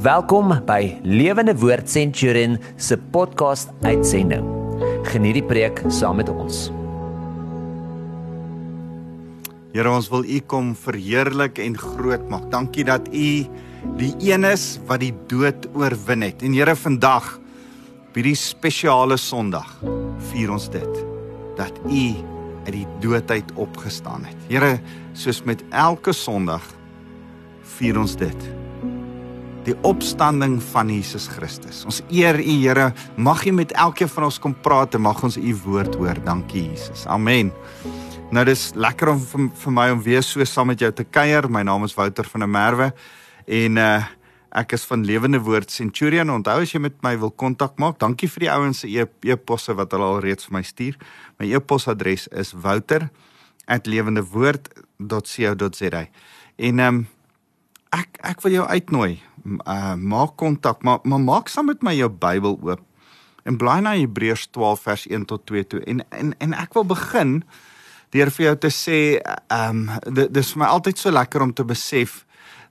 Welkom by Lewende Woord Centurion se podcast uitsending. Geniet die preek saam met ons. Here, ons wil U kom verheerlik en groot maak. Dankie dat U die een is wat die dood oorwin het. En Here, vandag op hierdie spesiale Sondag vier ons dit dat U uit die dood uit opgestaan het. Here, soos met elke Sondag vier ons dit. Die opstanding van Jesus Christus. Ons eer U, Here. Mag U met elkeen van ons kom praat en mag ons U woord hoor. Dankie Jesus. Amen. Nou dis lekker om vir, vir my om weer so saam met jou te kuier. My naam is Wouter van der Merwe en uh ek is van Lewende Woord Centurion. Onthou as jy met my wil kontak maak, dankie vir die ouens se e-posse wat hulle al reeds vir my stuur. My e-posadres is wouter@lewendewoord.co.za. En ehm um, ek ek wil jou uitnooi. Uh maak kontak, maar maar maak saam met my jou Bybel oop. En blaai na Hebreërs 12 vers 1 tot 2 toe. En en en ek wil begin deur vir jou te sê ehm um, dit is vir my altyd so lekker om te besef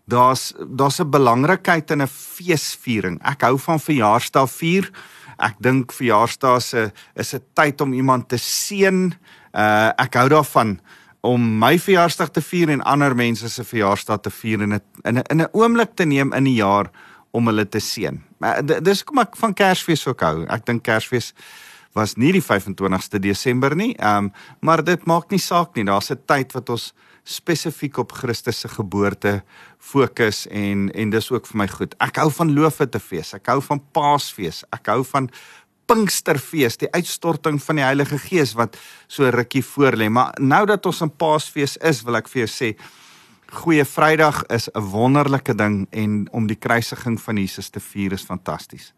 daar's daar's 'n belangrikheid in 'n feesviering. Ek hou van verjaarsdae vier. Ek dink verjaarsdae se is 'n tyd om iemand te seën. Uh ek hou daarvan om my verjaarsdag te vier en ander mense se verjaarsdag te vier en dit in 'n in 'n oomblik te neem in die jaar om hulle te seën. Dis kom ek van Kersfees ook hou. Ek dink Kersfees was nie die 25ste Desember nie. Ehm um, maar dit maak nie saak nie. Daar's 'n tyd wat ons spesifiek op Christus se geboorte fokus en en dis ook vir my goed. Ek hou van Loofete fees. Ek hou van Paasfees. Ek hou van Pinksterfees, die uitstorting van die Heilige Gees wat so rukkie voor lê. Maar nou dat ons in Paasfees is, wil ek vir jou sê Goeie Vrydag is 'n wonderlike ding en om die kruisiging van Jesus te vier is fantasties.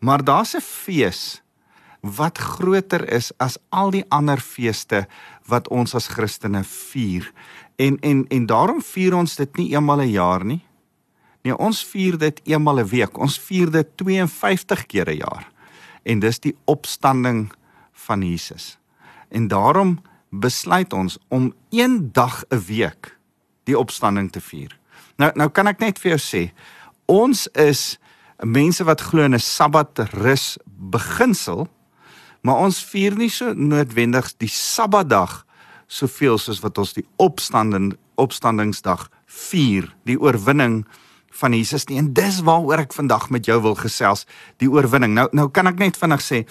Maar daar's 'n fees wat groter is as al die ander feeste wat ons as Christene vier. En en en daarom vier ons dit nie eenmal 'n jaar nie. Nee, ons vier dit eenmal 'n week. Ons vier dit 52 keer 'n jaar en dis die opstanding van Jesus. En daarom besluit ons om een dag 'n week die opstanding te vier. Nou nou kan ek net vir jou sê, ons is mense wat glo in 'n Sabbat rus beginsel, maar ons vier nie so noodwendig die Sabbatdag soveel soos wat ons die opstanding opstandingsdag vier, die oorwinning van Jesus nie. En dis waaroor ek vandag met jou wil gesels, die oorwinning. Nou nou kan ek net vinnig sê,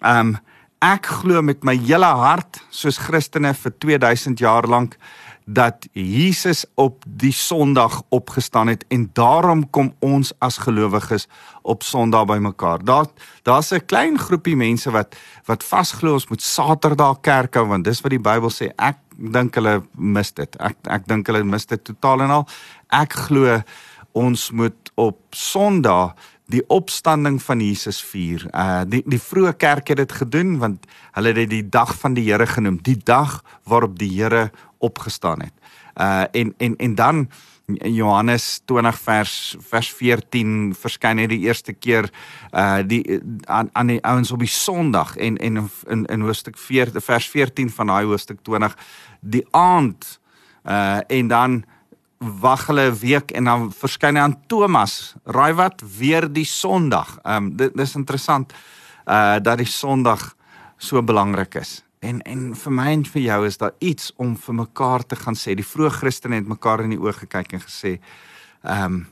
ehm um, ek glo met my hele hart soos Christene vir 2000 jaar lank dat Jesus op die Sondag opgestaan het en daarom kom ons as gelowiges op Sondag bymekaar. Daar daar's 'n klein groepie mense wat wat vasglo ons moet Saterdag kerk hou want dis wat die Bybel sê. Ek dink hulle mis dit. Ek ek dink hulle mis dit totaal en al. Ek glo ons moet op Sondag die opstanding van Jesus vier. Uh die die vroeë kerk het dit gedoen want hulle het dit die dag van die Here genoem, die dag waarop die Here opgestaan het. Uh en en en dan Johannes 20 vers vers 14 verskyn hy die eerste keer uh die aan aan die ouens op die Sondag en en in in hoofstuk 4 vers 14 van daai hoofstuk 20 die aand uh en dan wag hulle 'n week en dan verskyn hy aan Thomas. Raai wat weer die Sondag. Ehm um, dit dis interessant uh dat die Sondag so belangrik is. En en vir my en vir jou is daar iets om vir mekaar te gaan sê. Die vroeë Christene het mekaar in die oë gekyk en gesê ehm um,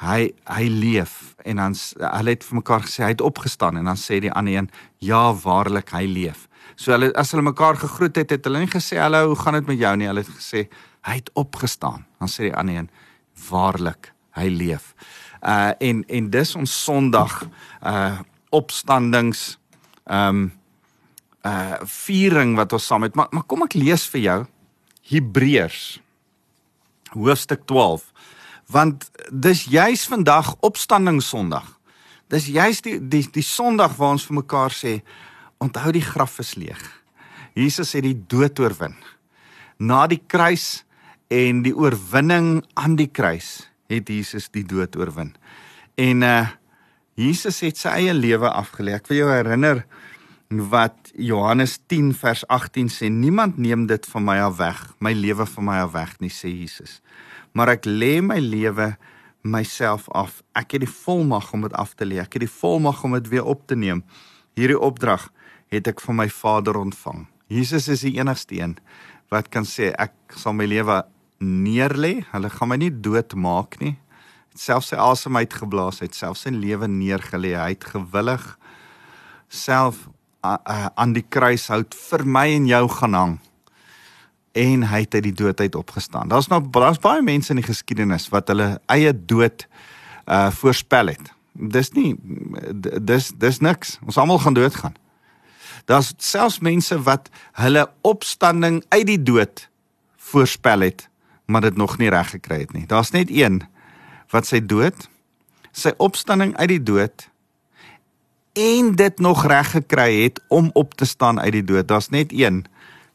hy hy leef en dan hulle het vir mekaar gesê hy het opgestaan en dan sê die ander een ja waarlik hy leef. So hulle as hulle mekaar gegroet het het hulle nie gesê hallo hoe gaan dit met jou nie. Hulle het gesê hy het opgestaan. Dan sê die ander een waarlik hy leef. Uh en en dis ons Sondag uh opstandings ehm um, uh viering wat ons saam het. Maar maar kom ek lees vir jou Hebreërs hoofstuk 12 want dis juis vandag opstanding Sondag. Dis juis die die die Sondag waar ons vir mekaar sê onthou die graf is leeg. Jesus het die dood oorwin. Na die kruis en die oorwinning aan die kruis het Jesus die dood oorwin. En uh Jesus het sy eie lewe afgelê. Ek wil jou herinner wat Johannes 10 vers 18 sê: Niemand neem dit van my af weg, my lewe van my af weg nie, sê Jesus. Maar ek lê my lewe myself af. Ek het die volmag om dit af te lê. Ek het die volmag om dit weer op te neem. Hierdie opdrag het ek van my Vader ontvang. Jesus is die enigste een wat kan sê ek sal my lewe neerlê. Hulle gaan my nie doodmaak nie. Het selfs sy asem uitgeblaas, het selfs sy lewe neergelê. Hy het gewillig self aan die kruishout vir my en jou gaan hang en hy het uit die dood uit opgestaan. Daar's nou daar's baie mense in die geskiedenis wat hulle eie dood uh voorspel het. Dis nie dis dis niks. Ons almal gaan doodgaan. Daar's selfs mense wat hulle opstanding uit die dood voorspel het, maar dit nog nie reg gekry het nie. Daar's net een wat sy dood, sy opstanding uit die dood en dit nog reg gekry het om op te staan uit die dood. Daar's net een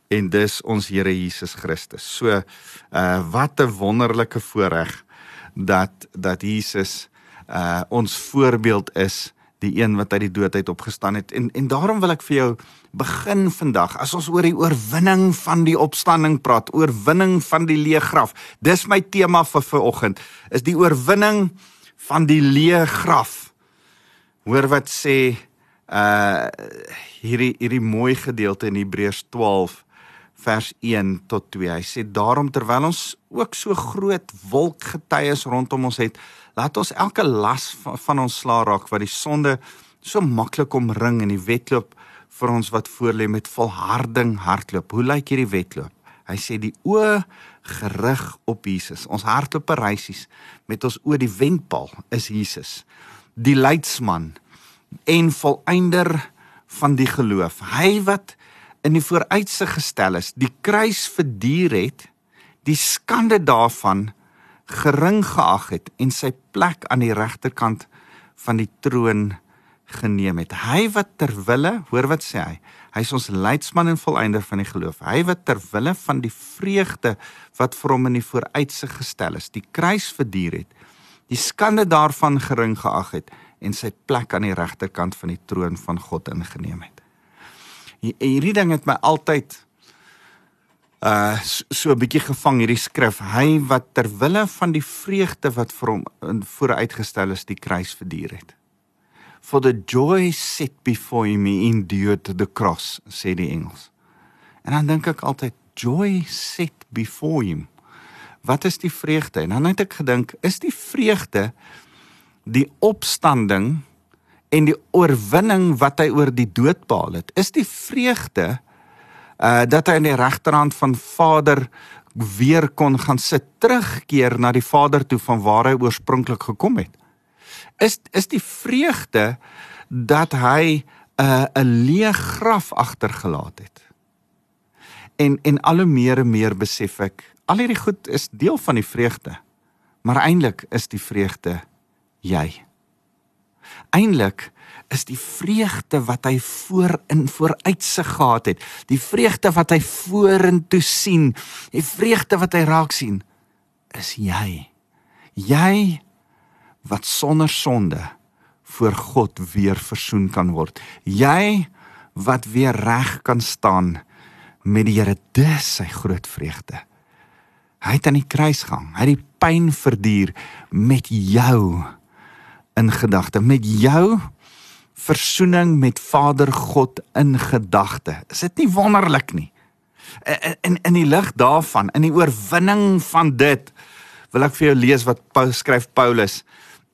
en dis ons Here Jesus Christus. So uh wat 'n wonderlike voorreg dat dat Jesus uh ons voorbeeld is, die een wat uit die dood uit opgestaan het. En en daarom wil ek vir jou begin vandag as ons oor die oorwinning van die opstanding praat, oorwinning van die leë graf. Dis my tema vir vanoggend, is die oorwinning van die leë graf. Hoor wat sê uh hierdie hierdie mooi gedeelte in Hebreërs 12 vers 1 tot 2. Hy sê daarom terwyl ons ook so groot wolk getuies rondom ons het, laat ons elke las van, van ons sla raak wat die sonde so maklik omring en die wedloop vir ons wat voorlê met volharding hardloop. Hoe lyk hierdie wedloop? Hy sê die oë gerig op Jesus. Ons hardloop reisies met ons oë die wendpaal is Jesus. Die leidsman en volëinder van die geloof. Hy wat in die vooruitsig gestel is, die kruis verduur het, die skande daarvan gering geag het en sy plek aan die regterkant van die troon geneem het. Hy wat ter wille, hoor wat sê hy, hy is ons leidsman en volëinder van die geloof. Hy wat ter wille van die vreugde wat vir hom in die vooruitsig gestel is, die kruis verduur het, die skande daarvan gering geag het en sy plek aan die regterkant van die troon van God ingeneem het hierdie ding het my altyd uh so 'n bietjie gevang hierdie skrif hy wat ter wille van die vreugde wat vir hom vooruitgestel is die kruis verduur het. For the joy set before him endured the cross sê die engels. En dan dink ek altyd joy set before him. Wat is die vreugde? En dan het ek gedink is die vreugde die opstanding en die oorwinning wat hy oor die dood behaal het, is die vreugde uh dat hy aan die regterhand van Vader weer kon gaan sit terugkeer na die Vader toe van waar hy oorspronklik gekom het. Is is die vreugde dat hy 'n uh, 'n leë graf agtergelaat het. En en al hoe meer en meer besef ek, al hierdie goed is deel van die vreugde. Maar eintlik is die vreugde jy eintlik is die vreugde wat hy voor in vooruitsig gehad het, die vreugde wat hy vorentoe sien, die vreugde wat hy raak sien, is jy. Jy wat sonder sonde voor God weer versoen kan word. Jy wat weer reg kan staan met die Here, dis sy groot vreugde. Hy het aan die kruis gehang, hy het die pyn verduur met jou in gedagte met jou versoening met Vader God in gedagte. Is dit nie wonderlik nie? In in, in die lig daarvan, in die oorwinning van dit, wil ek vir jou lees wat Paulus skryf Paulus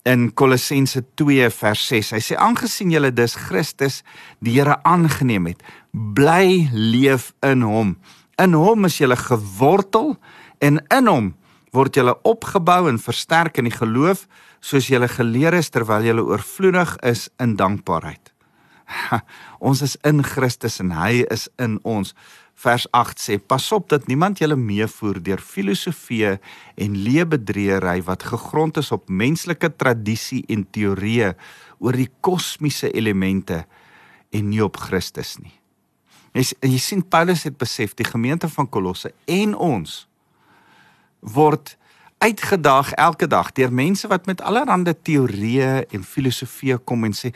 in Kolossense 2 vers 6. Hy sê aangesien julle dus Christus die Here aangeneem het, bly leef in hom. In hom is julle gewortel en in hom word julle opgebou en versterk in die geloof soos julle geleer is terwyl julle oorvloedig is in dankbaarheid. ons is in Christus en hy is in ons. Vers 8 sê: Pas op dat niemand julle meevoer deur filosofie en leebedreery wat gegrond is op menslike tradisie en teorieë oor die kosmiese elemente en nie op Christus nie. Jy, jy sien Paulus het besef die gemeente van Kolosse en ons word uitgedaag elke dag deur mense wat met allerlei teorieë en filosofieë kom en sê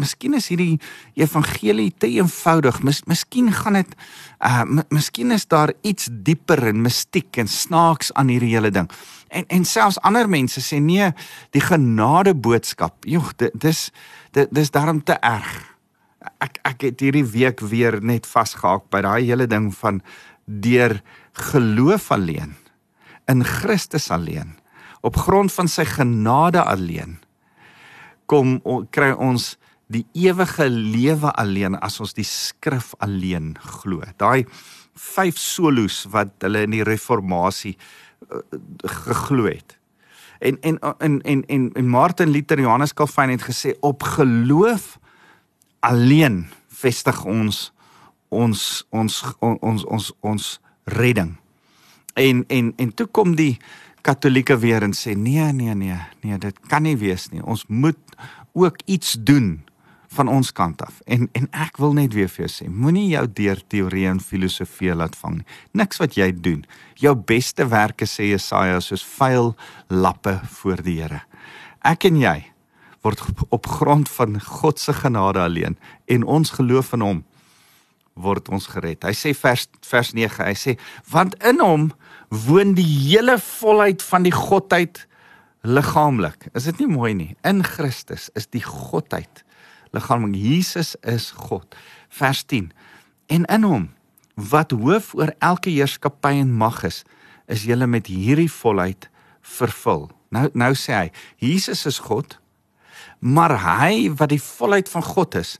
miskien is hierdie evangelie te eenvoudig. Mis, miskien gaan dit uh miskien is daar iets dieper en mistiek en snaaks aan hierdie hele ding. En en selfs ander mense sê nee, die genade boodskap. Joh, dit dis dit dis daarom te erg. Ek ek het hierdie week weer net vasgehaak by daai hele ding van deur geloof alleen in Christus alleen op grond van sy genade alleen kom kry ons die ewige lewe alleen as ons die skrif alleen glo. Daai vyf solos wat hulle in die reformatie uh, geglo het. En en en en en, en Martin Luther Johannes Calvin het gesê op geloof alleen vestig ons ons ons ons ons ons, ons redding. En en en toe kom die Katolieke weer en sê nee nee nee nee dit kan nie wees nie. Ons moet ook iets doen van ons kant af. En en ek wil net weer vir jou sê, moenie jou deur teorie en filosofie laat vang nie. Niks wat jy doen. Jou beste werke sê Jesaja soos vuil lappe voor die Here. Ek en jy word op grond van God se genade alleen en ons geloof in hom word ons gered. Hy sê vers vers 9, hy sê want in hom woon die hele volheid van die godheid liggaamlik. Is dit nie mooi nie? In Christus is die godheid liggaamlik. Jesus is God. Vers 10. En in hom wat hoof oor elke heerskappy en mag is, is jy met hierdie volheid vervul. Nou nou sê hy, Jesus is God, maar hy wat die volheid van God is,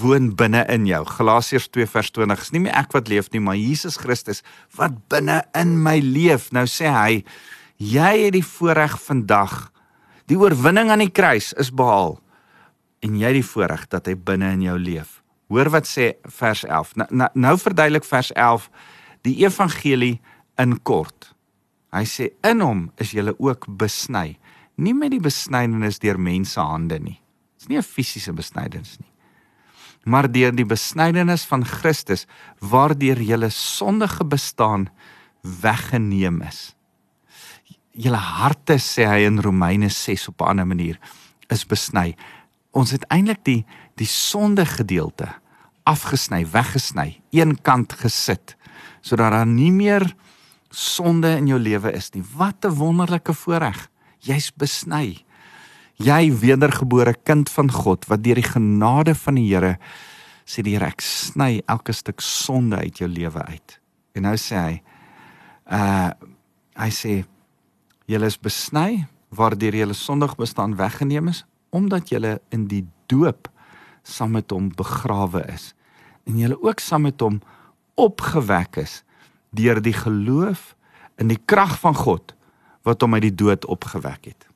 woon binne in jou. Galasiërs 2 vers 20. Dis nie meer ek wat leef nie, maar Jesus Christus wat binne in my leef. Nou sê hy, jy het die voorreg vandag. Die oorwinning aan die kruis is behaal en jy die voorreg dat hy binne in jou leef. Hoor wat sê vers 11. Nou, nou, nou verduidelik vers 11 die evangelie in kort. Hy sê in hom is jy ook besny, nie met die besnydenis deur mense hande nie. Dit is nie 'n fisiese besnydenis nie maar deur die besnydenis van Christus waardeur julle sondige bestaan weggeneem is. Julle harte sê hy in Romeine 6 op 'n ander manier is besny. Ons het eintlik die die sonde gedeelte afgesny, weggesny, een kant gesit sodat daar nie meer sonde in jou lewe is nie. Wat 'n wonderlike voorreg. Jy's besny jy wedergebore kind van God wat deur die genade van die Here sê die Here ek sny elke stuk sonde uit jou lewe uit. En nou sê hy uh hy sê julle is besny waardeur julle sondig bestaan weggeneem is omdat julle in die doop saam met hom begrawe is en julle ook saam met hom opgewek is deur die geloof in die krag van God wat hom uit die dood opgewek het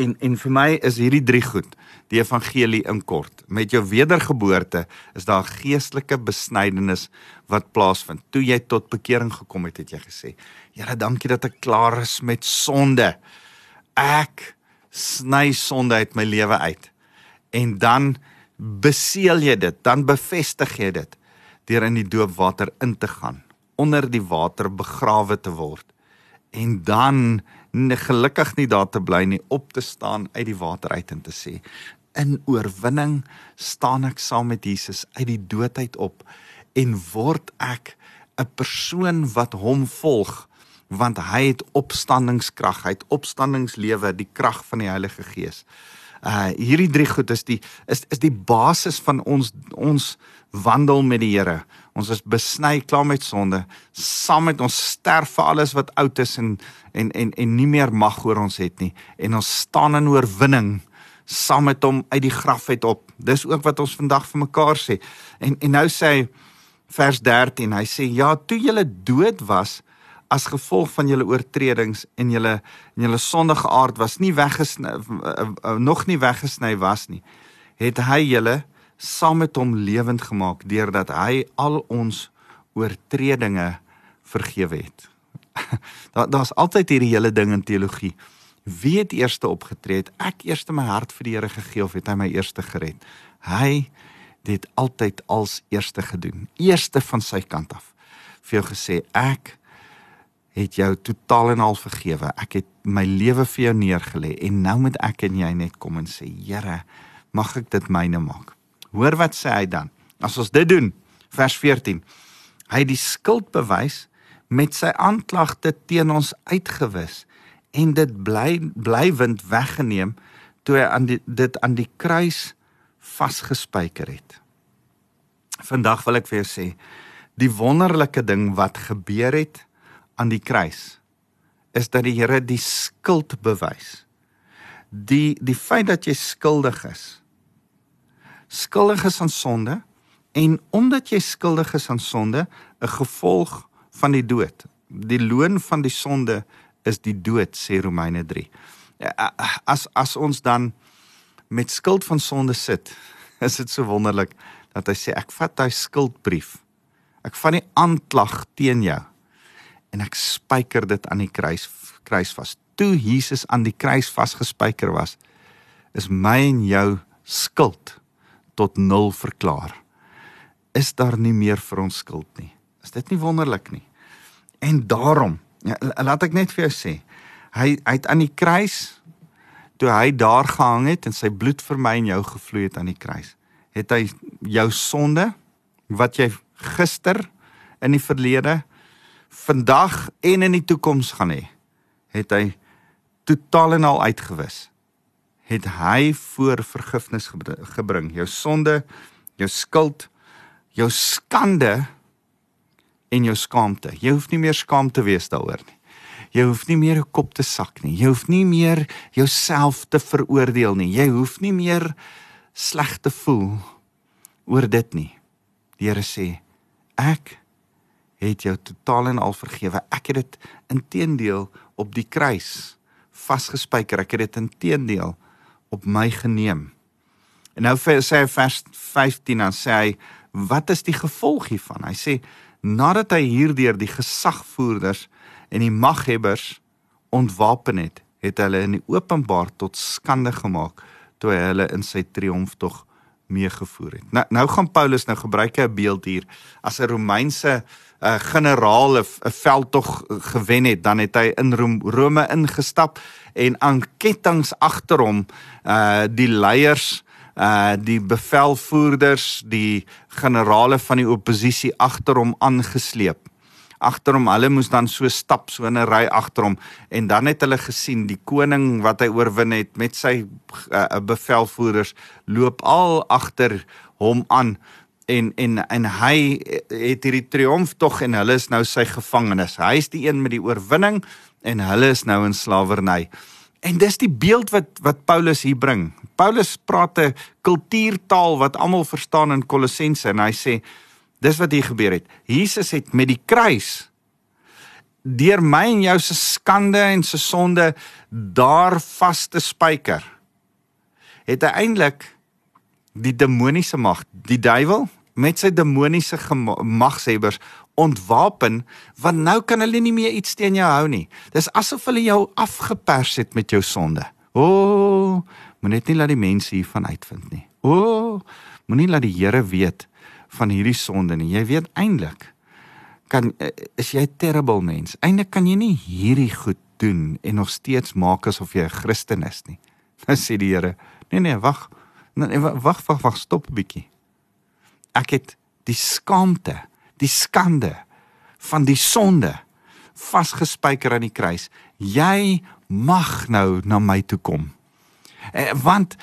en en vir my is hierdie drie goed die evangelie in kort. Met jou wedergeboorte is daar geestelike besnydenis wat plaasvind. Toe jy tot bekering gekom het, het jy gesê: "Here, dankie dat ek klaar is met sonde. Ek sny sonde uit my lewe uit." En dan beseël jy dit, dan bevestig jy dit deur in die doopwater in te gaan, onder die water begrawe te word. En dan nie gelukkig nie daar te bly nie op te staan uit die water uit en te sê in oorwinning staan ek saam met Jesus uit die doodheid op en word ek 'n persoon wat hom volg want hy het opstandingskrag hy het opstandingslewe die krag van die Heilige Gees. Uh hierdie drie goed is die is is die basis van ons ons wandel met die Here ons is besny klaar met sonde. Saam met ons sterf vir alles wat oud is en en en en nie meer mag oor ons het nie. En ons staan in oorwinning saam met hom uit die graf uit op. Dis ook wat ons vandag vir mekaar sê. En en nou sê hy vers 13 hy sê ja toe julle dood was as gevolg van julle oortredings en julle en julle sondige aard was nie weggesny nog nie weggesny was nie het hy julle saam met hom lewend gemaak deurdat hy al ons oortredinge vergewe het. Daar daar's altyd hierdie hele ding in teologie. Wie het eerste opgetree? Het ek eerste my hart vir die Here gegee of het hy my eerste gered? Hy het altyd als eerste gedoen. Eerste van sy kant af. Vir jou gesê ek het jou totaal en al vergewe. Ek het my lewe vir jou neergelê en nou moet ek en jy net kom en sê, Here, mag ek dit myne maak. Hoor wat sê hy dan? As ons dit doen, vers 14. Hy het die skuld bewys met sy aanklagte teen ons uitgewis en dit bly blywend weggeneem toe hy aan die, dit aan die kruis vasgespijker het. Vandag wil ek vir jou sê, die wonderlike ding wat gebeur het aan die kruis is dat die Here die skuld bewys. Die die feit dat jy skuldig is. Skuldig is aan sonde en omdat jy skuldig is aan sonde, 'n gevolg van die dood. Die loon van die sonde is die dood sê Romeine 3. As as ons dan met skuld van sonde sit, is dit so wonderlik dat hy sê ek vat hy skuldbrief. Ek vat die aanklag teen jou en ek spyker dit aan die kruis kruis vas. Toe Jesus aan die kruis vasgespyker was, is my en jou skuld tot nul verklaar. Is daar nie meer vir ons skuld nie? Is dit nie wonderlik nie? En daarom, ja, laat ek net vir jou sê, hy hy het aan die kruis toe hy daar gehang het en sy bloed vir my en jou gevloei het aan die kruis, het hy jou sonde wat jy gister in die verlede vandag en in die toekoms gaan hê, het hy totaal en al uitgewis. Het hy voor vergifnis gebring, jou sonde, jou skuld, jou skande en jou skaamte. Jy hoef nie meer skaam te wees daaroor nie. Jy hoef nie meer jou kop te sak nie. Jy hoef nie meer jouself te veroordeel nie. Jy hoef nie meer sleg te voel oor dit nie. Die Here sê, ek het jou totaal en al vergewe. Ek het dit inteendeel op die kruis vasgespijker. Ek het dit inteendeel op my geneem. En nou sê hy vers 15 dan sê hy wat is die gevolg hiervan? Hy sê nadat hy hierdeur die gesagvoerders en die maghebbers ontwapen het, het hulle in die openbaar tot skande gemaak toe hy hulle in sy triomftog meegevoer het. Nou nou gaan Paulus nou gebruik 'n beeld hier as 'n Romeinse uh, generaal 'n veldtog gewen het, dan het hy in Rome ingestap en aan kettinge agter hom uh die leiers uh die bevelvoerders, die generale van die oppositie agter hom aangesleep. Agter hom, hulle moes dan so stap so in 'n ry agter hom en dan het hulle gesien die koning wat hy oorwin het met sy uh, bevelvoerders loop al agter hom aan en en en hy het hierdie triomf tog en hulle is nou sy gevangenes. Hy is die een met die oorwinning en hulle is nou in slawerny. En dis die beeld wat wat Paulus hier bring. Paulus praat 'n kultuurtaal wat almal verstaan in Kolossense en hy sê dis wat hier gebeur het. Jesus het met die kruis deur my en jou se skande en se sonde daar vas te spyker. Het hy eintlik die demoniese mag, die duiwel met sy demoniese magshebbers ontwapen want nou kan hulle nie meer iets teen jou hou nie. Dis asof hulle jou afgepers het met jou sonde. O, oh, moenie net laat die mense hiervan uitvind nie. O, oh, moenie laat die Here weet van hierdie sonde nie. Jy weet eintlik kan eh, is jy 'n terrible mens. Eintlik kan jy nie hierdie goed doen en nog steeds maak asof jy 'n Christen is nie. Nou sê die Here, nee nee, wag. Nee, wag, wag, wag, stop 'n bietjie. Ek het die skaamte, die skande van die sonde vasgespijker aan die kruis. Jy mag nou na my toe kom. Eh, want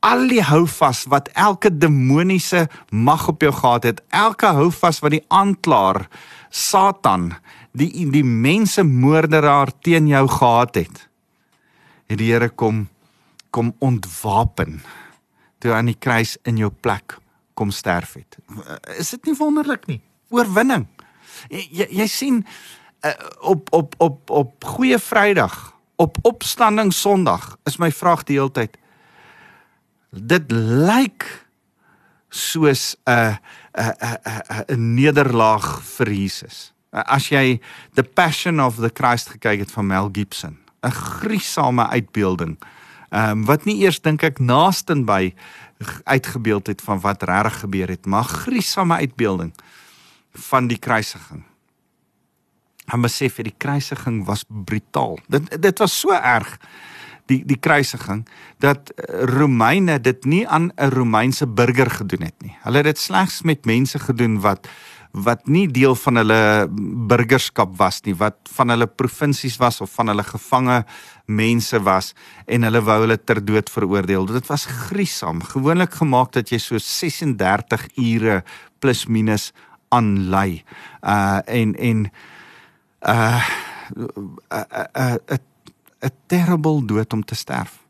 al die houvas wat elke demoniese mag op jou gehad het, elke houvas wat die aanklaer Satan, die die mense moorderaar teen jou gehad het, het die Here kom kom ontwapen toe aan die kruis in jou plek kom sterf het. Is dit nie wonderlik nie? Oorwinning. Jy jy sien uh, op op op op goeie Vrydag, op opstanding Sondag is my vraag die hele tyd. Dit lyk soos 'n 'n 'n 'n nederlaag vir Jesus. As jy The Passion of the Christ gekyk het van Mel Gibson, 'n griesame uitbeelding. Ehm um, wat nie eers dink ek naasten by uitgebeeld het van wat regtig gebeur het, maar griesame uitbeelding van die kruisiging. Hy besef dat die kruisiging was brutaal. Dit dit was so erg die die kruisiging dat eh, Romeine dit nie aan 'n Romeinse burger gedoen het nie. Hulle het dit slegs met mense gedoen wat wat nie deel van hulle burgerskap was nie, wat van hulle provinsies was of van hulle gevange mense was en hulle wou hulle ter dood veroordeel. Dit was griesaam, gewoonlik gemaak dat jy so 36 ure plus minus aanlei. Uh en en uh 'n 'n terrible dood om te sterf.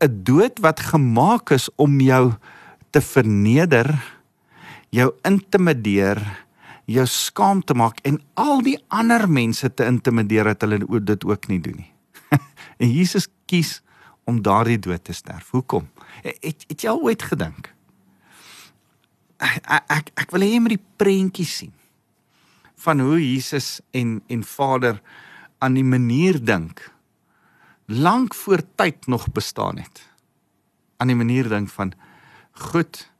'n dood wat gemaak is om jou te verneder, jou intimideer, jou skaam te maak en al die ander mense te intimideer dat hulle dit ook nie doen nie. en Jesus kies om daardie dood te sterf. Hoekom? Het het jy al ooit gedink? Ek ek, ek wil hê jy moet die prentjie sien van hoe Jesus en en Vader aan die manier dink lank voor tyd nog bestaan het. Aan die manier dink van goed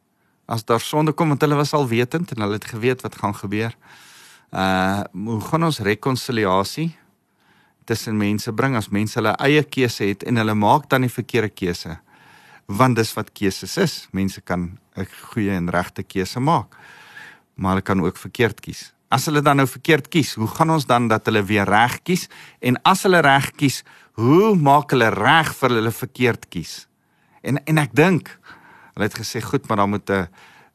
as daar sonde kom want hulle was al wetend en hulle het geweet wat gaan gebeur. Uh hoe gaan ons rekonsiliasie tussen mense bring as mense hulle eie keuse het en hulle maak dan die verkeerde keuse? Want dis wat keuses is. Mense kan 'n goeie en regte keuse maak. Maar hulle kan ook verkeerd kies. As hulle dan nou verkeerd kies, hoe gaan ons dan dat hulle weer reg kies? En as hulle reg kies, hoe maak hulle reg vir hulle verkeerd kies? En en ek dink hulle het gesê goed, maar dan moet 'n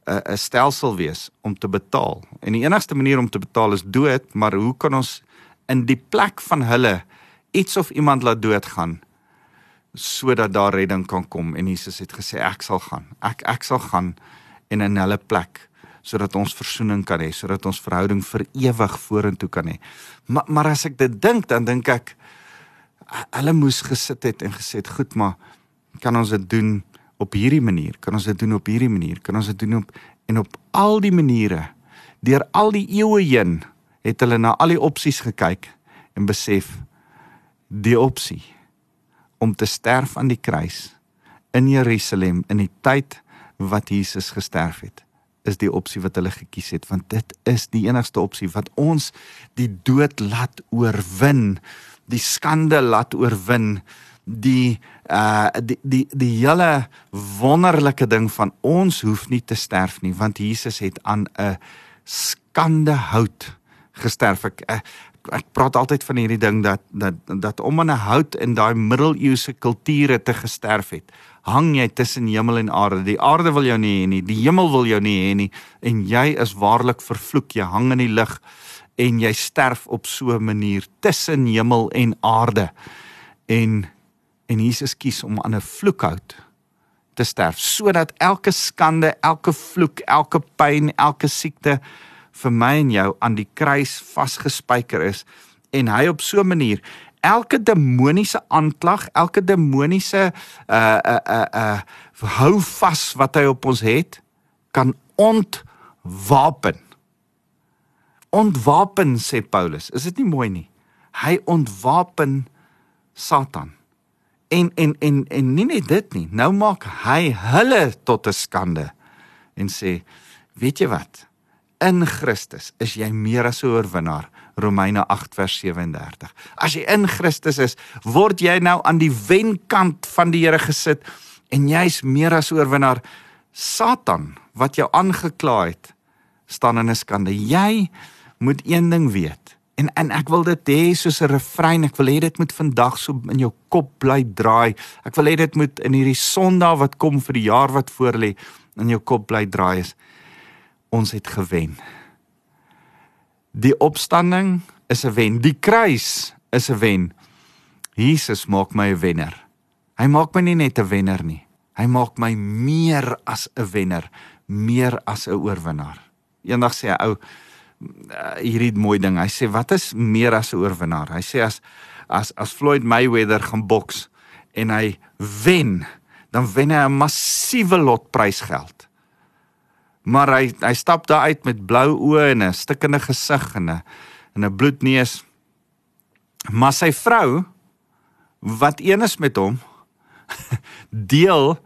'n 'n stelsel wees om te betaal. En die enigste manier om te betaal is dood, maar hoe kan ons in die plek van hulle iets of iemand laat doodgaan sodat daar redding kan kom? En Jesus het gesê ek sal gaan. Ek ek sal gaan en in hulle plek sodat ons verzoening kan hê, sodat ons verhouding vir ewig vorentoe kan hê. Maar maar as ek dit dink, dan dink ek hulle moes gesit het en gesê het goed maar kan ons dit doen op hierdie manier kan ons dit doen op hierdie manier kan ons dit doen op en op al die maniere deur al die eeue heen het hulle na al die opsies gekyk en besef die opsie om te sterf aan die kruis in Jerusalem in die tyd wat Jesus gesterf het is die opsie wat hulle gekies het want dit is die enigste opsie wat ons die dood laat oorwin die skande laat oorwin die uh die die die hele wonderlike ding van ons hoef nie te sterf nie want Jesus het aan 'n skande hout gesterf. Ek ek, ek praat altyd van hierdie ding dat dat dat om aan 'n hout in daai middeleeuse kulture te gesterf het hang jy tussen hemel en aarde. Die aarde wil jou nie hê nie. Die hemel wil jou nie hê nie. En jy is waarlik vervloek. Jy hang in die lug en jy sterf op so 'n manier tussen hemel en aarde. En en Jesus kies om aan 'n vloekhout te sterf sodat elke skande, elke vloek, elke pyn, elke siekte vir my en jou aan die kruis vasgespijker is. En hy op so 'n manier elke demoniese aanklag, elke demoniese uh uh uh uh hou vas wat hy op ons het kan ontwapen ontwapen sê Paulus. Is dit nie mooi nie? Hy ontwapen Satan. En en en en nie net dit nie. Nou maak hy hulle tot 'n skande en sê, weet jy wat? In Christus is jy meer as 'n oorwinnaar. Romeine 8 vers 37. As jy in Christus is, word jy nou aan die wenkant van die Here gesit en jy's meer as oorwinnaar. Satan wat jou aangekla het, staan in 'n skande. Jy moet een ding weet. En en ek wil dit hê soos 'n refrein. Ek wil hê dit moet vandag so in jou kop bly draai. Ek wil hê dit moet in hierdie Sondag wat kom vir die jaar wat voorlê in jou kop bly draai is. Ons het gewen. Die opstanding is 'n wen. Die kruis is 'n wen. Jesus maak my 'n wenner. Hy maak my nie net 'n wenner nie. Hy maak my meer as 'n wenner, meer as 'n oorwinnaar. Eendag sê 'n ou uh, hierdie mooi ding. Hy sê wat is meer as 'n oorwinnaar? Hy sê as as as Floyd Mayweather gaan boks en hy wen, dan wen hy 'n massiewe lotprysgeld. Maar hy hy stap daar uit met blou oë en 'n stikkende gesig en 'n en 'n bloedneus. Maar sy vrou wat een is met hom deel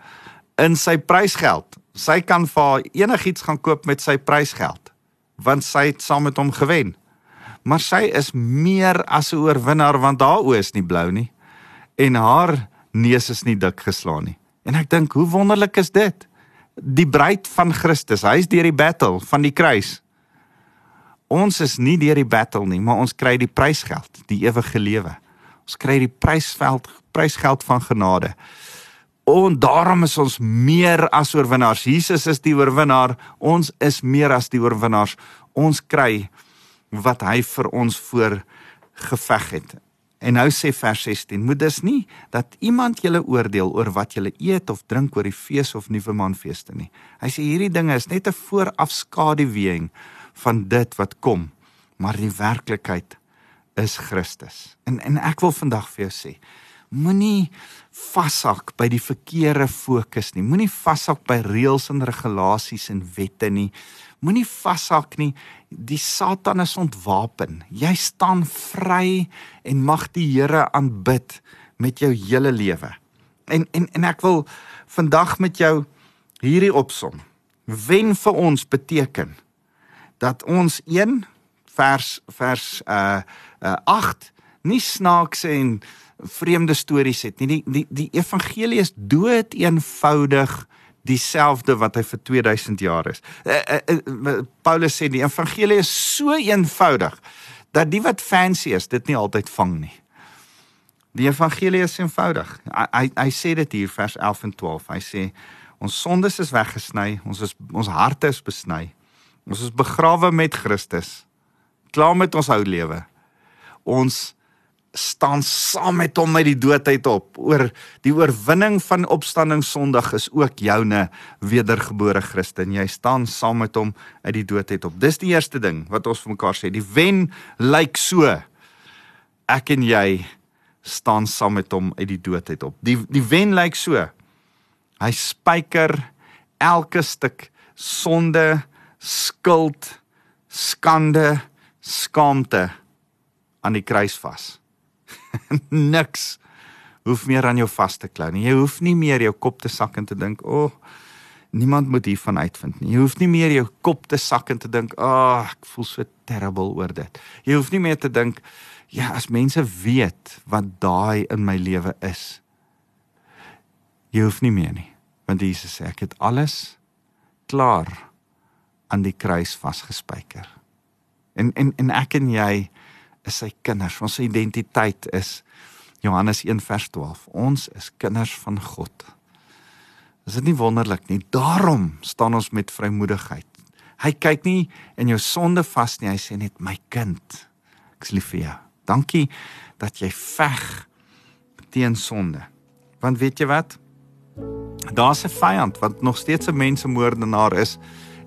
in sy prysgeld. Sy kan vir enigiets gaan koop met sy prysgeld want sy het saam met hom gewen. maar sy is meer as 'n oorwinnaar want haar oë is nie blou nie en haar neus is nie dik geslaan nie. En ek dink, hoe wonderlik is dit? Die bruid van Christus, hy's deur die battle van die kruis. Ons is nie deur die battle nie, maar ons kry die prysgeld, die ewige lewe. Ons kry die prysveld, prysgeld van genade. En daarom is ons meer as oorwinnaars. Jesus is die oorwinnaar. Ons is meer as die oorwinnaars. Ons kry wat hy vir ons voor geveg het. En nou sê vers 16: Moet dus nie dat iemand julle oordeel oor wat julle eet of drink oor die fees of nuwe maanfeeste nie. Hy sê hierdie dinge is net 'n voorafskaduwing van dit wat kom, maar die werklikheid is Christus. En en ek wil vandag vir jou sê, moenie vashak by die verkeerde fokus nie. Moenie vashak by reëls en regulasies en wette nie. Moenie vashak nie. Die Satan is ontwapen. Jy staan vry en mag die Here aanbid met jou hele lewe. En en en ek wil vandag met jou hierdie opsom. Wen vir ons beteken dat ons 1 vers vers uh uh 8 nie snaakse en vreemde stories het nie. Die die die evangelie is dood eenvoudig dieselfde wat hy vir 2000 jaar is. Uh, uh, uh, Paulus sê die evangelie is so eenvoudig dat die wat fancy is, dit nie altyd vang nie. Die evangelie is eenvoudig. Hy hy, hy sê dit hier vers 11 en 12. Hy sê ons sondes is weggesny, ons is ons harte is besny. Ons is begrawe met Christus. Klaar met ons ou lewe. Ons staan saam met hom uit die dood uit op. Oor die oorwinning van opstanding Sondag is ook joune wedergebore Christen. Jy staan saam met hom uit die dood uit op. Dis die eerste ding wat ons vir mekaar sê. Die wen lyk so. Ek en jy staan saam met hom uit die dood uit op. Die die wen lyk so. Hy spyker elke stuk sonde, skuld, skande, skaamte aan die kruis vas. Niks hoef meer aan jou vas te klou nie. Jy hoef nie meer jou kop te sak en te dink, "O, oh, niemand moet hiervan uitvind nie." Jy hoef nie meer jou kop te sak en te dink, "Ag, oh, ek voel so terrible oor dit." Jy hoef nie meer te dink, "Ja, as mense weet wat daai in my lewe is." Jy hoef nie meer nie, want Jesus sê, "Ek het alles klaar aan die kruis vasgespijker." En en en ek en jy is sy kinders. Ons identiteit is Johannes 1 vers 12. Ons is kinders van God. Is dit nie wonderlik nie? Daarom staan ons met vrymoedigheid. Hy kyk nie in jou sonde vas nie. Hy sê net my kind. Ek's lief vir jou. Dankie dat jy veg teen sonde. Want weet jy wat? Daar's 'n vyand wat nog steeds 'n mensemoordenaar is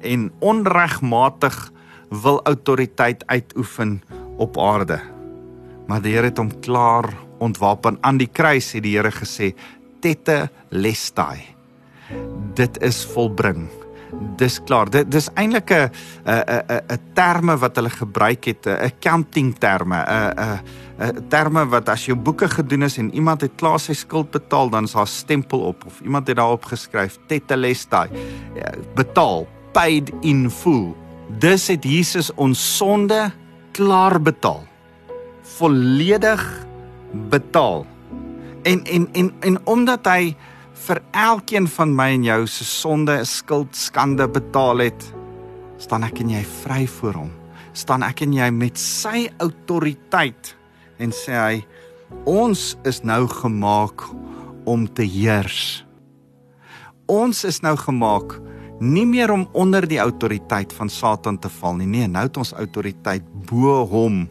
en onregmatig wil autoriteit uitoefen op aarde. Maar die Here het hom klaar ontwapen aan die kruis het die Here gesê tette lestai. Dit is volbring. Dis klaar. Dit dis eintlik 'n 'n 'n 'n terme wat hulle gebruik het, 'n accounting terme, 'n 'n 'n terme wat as jou boeke gedoen is en iemand het klaar sy skuld betaal, dan is daar stempel op of iemand het daarop geskryf tetelestai. Ja, betaal, paid in full. Dis het Jesus ons sonde klaar betaal. Volledig betaal. En en en en omdat hy vir elkeen van my en jou se sonde, skuld, skande betaal het, staan ek en jy vry voor hom. Staan ek en jy met sy autoriteit en sê hy ons is nou gemaak om te heers. Ons is nou gemaak nie meer om onder die autoriteit van Satan te val nie. Nee, nou het ons autoriteit bo hom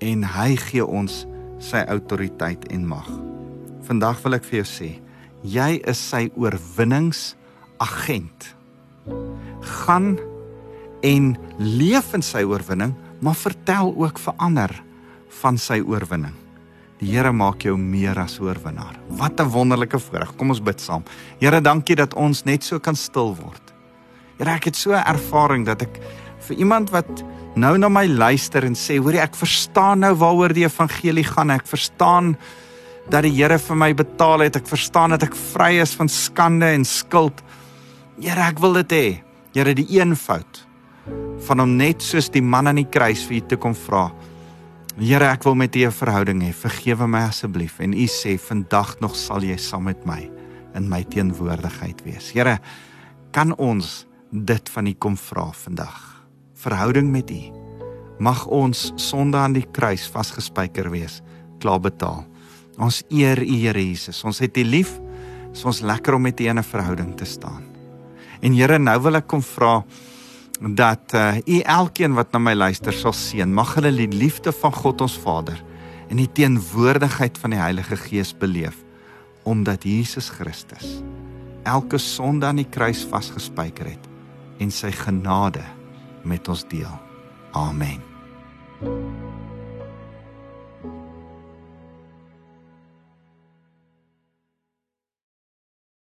en hy gee ons sy autoriteit en mag. Vandag wil ek vir jou sê, jy is sy oorwinningsagent. Gaan en leef in sy oorwinning, maar vertel ook vir ander van sy oorwinning. Die Here maak jou meer as oorwinnaar. Wat 'n wonderlike voorreg. Kom ons bid saam. Here, dankie dat ons net so kan stil word. Here, ek het so 'n ervaring dat ek vir iemand wat nou na my luister en sê, hoorie, ek verstaan nou waaroor die evangelie gaan. Ek verstaan dat die Here vir my betaal het. Ek verstaan dat ek vry is van skande en skuld. Here, ek wil dit hê. Here, die eenvoud van om net soos die man aan die kruis vir u te kom vra. Here, ek wil met U 'n verhouding hê. Vergewe my asseblief en U sê vandag nog sal jy saam met my in my teenwoordigheid wees. Here, kan ons dit van U kom vra vandag? Verhouding met U. Mag ons sonde aan die kruis vasgespijker wees, klaar betaal. Ons eer U, Here Jesus. Ons het U lief. Dit is ons lekker om met U in 'n verhouding te staan. En Here, nou wil ek kom vra dat uh, u elkeen wat na my luister sal seën. Mag hulle die liefde van God ons Vader en die teenwoordigheid van die Heilige Gees beleef omdat Jesus Christus elke sonde aan die kruis vasgespijker het en sy genade met ons deel. Amen. thank you